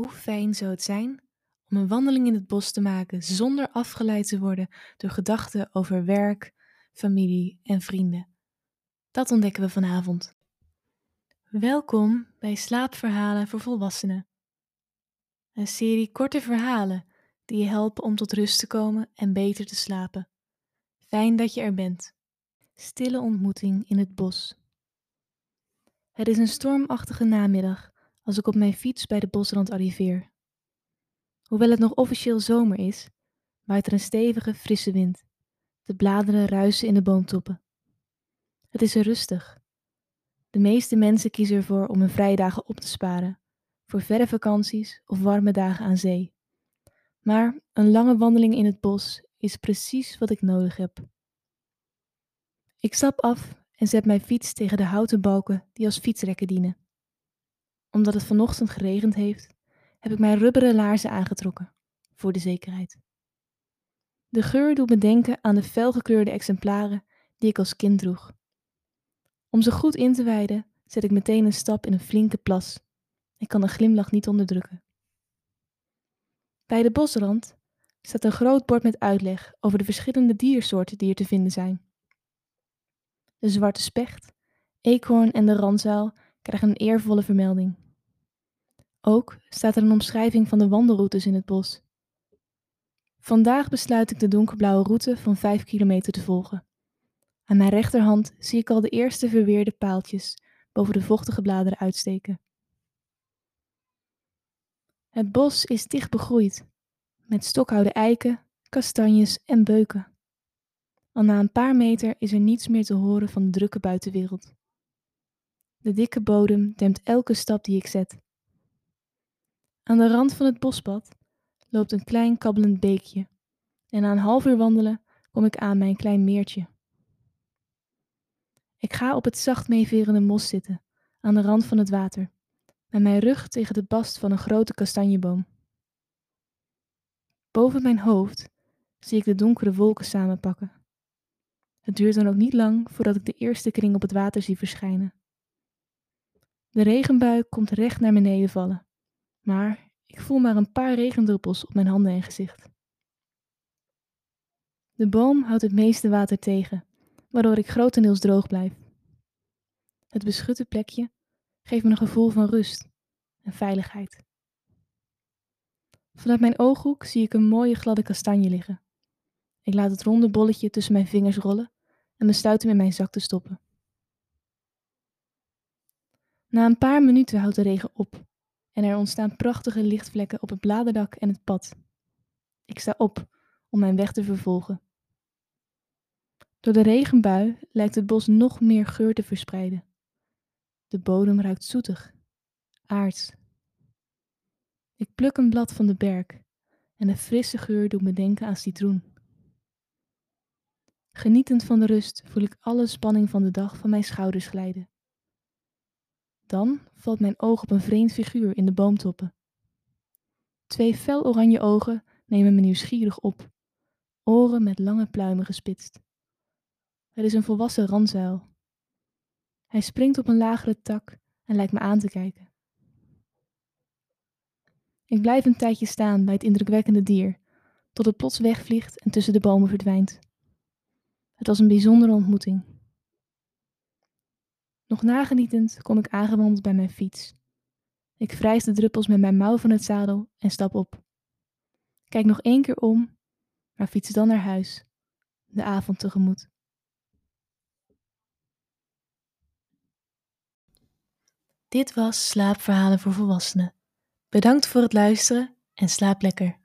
fijn zou het zijn om een wandeling in het bos te maken zonder afgeleid te worden door gedachten over werk, familie en vrienden. Dat ontdekken we vanavond. Welkom bij Slaapverhalen voor Volwassenen. Een serie korte verhalen die je helpen om tot rust te komen en beter te slapen. Fijn dat je er bent. Stille ontmoeting in het bos. Het is een stormachtige namiddag als ik op mijn fiets bij de bosrand arriveer. Hoewel het nog officieel zomer is, waait er een stevige, frisse wind. De bladeren ruisen in de boomtoppen. Het is er rustig. De meeste mensen kiezen ervoor om hun vrijdagen op te sparen, voor verre vakanties of warme dagen aan zee. Maar een lange wandeling in het bos is precies wat ik nodig heb. Ik stap af en zet mijn fiets tegen de houten balken die als fietsrekken dienen. Omdat het vanochtend geregend heeft, heb ik mijn rubberen laarzen aangetrokken, voor de zekerheid. De geur doet me denken aan de felgekleurde exemplaren die ik als kind droeg. Om ze goed in te wijden, zet ik meteen een stap in een flinke plas. Ik kan een glimlach niet onderdrukken. Bij de bosrand staat een groot bord met uitleg over de verschillende diersoorten die er te vinden zijn. De zwarte specht, eekhoorn en de ranzuil krijgen een eervolle vermelding. Ook staat er een omschrijving van de wandelroutes in het bos. Vandaag besluit ik de donkerblauwe route van 5 kilometer te volgen. Aan mijn rechterhand zie ik al de eerste verweerde paaltjes boven de vochtige bladeren uitsteken. Het bos is dicht begroeid, met stokhouden eiken, kastanjes en beuken. Al na een paar meter is er niets meer te horen van de drukke buitenwereld. De dikke bodem dempt elke stap die ik zet. Aan de rand van het bospad loopt een klein kabbelend beekje en na een half uur wandelen kom ik aan mijn klein meertje. Ik ga op het zacht meeverende mos zitten, aan de rand van het water, met mijn rug tegen de bast van een grote kastanjeboom. Boven mijn hoofd zie ik de donkere wolken samenpakken. Het duurt dan ook niet lang voordat ik de eerste kring op het water zie verschijnen. De regenbui komt recht naar beneden vallen, maar ik voel maar een paar regendruppels op mijn handen en gezicht. De boom houdt het meeste water tegen, waardoor ik grotendeels droog blijf. Het beschutte plekje geeft me een gevoel van rust en veiligheid. Vanuit mijn ooghoek zie ik een mooie gladde kastanje liggen. Ik laat het ronde bolletje tussen mijn vingers rollen en besluit hem in mijn zak te stoppen. Na een paar minuten houdt de regen op en er ontstaan prachtige lichtvlekken op het bladerdak en het pad. Ik sta op om mijn weg te vervolgen. Door de regenbui lijkt het bos nog meer geur te verspreiden. De bodem ruikt zoetig, aards. Ik pluk een blad van de berk en de frisse geur doet me denken aan citroen. Genietend van de rust voel ik alle spanning van de dag van mijn schouders glijden. Dan valt mijn oog op een vreemd figuur in de boomtoppen. Twee fel oranje ogen nemen me nieuwsgierig op, oren met lange pluimen gespitst. Het is een volwassen ranzuil. Hij springt op een lagere tak en lijkt me aan te kijken. Ik blijf een tijdje staan bij het indrukwekkende dier, tot het plots wegvliegt en tussen de bomen verdwijnt. Het was een bijzondere ontmoeting. Nog nagenietend kom ik aangewandeld bij mijn fiets. Ik wrijf de druppels met mijn mouw van het zadel en stap op. Kijk nog één keer om, maar fiets dan naar huis, de avond tegemoet. Dit was Slaapverhalen voor Volwassenen. Bedankt voor het luisteren en slaap lekker.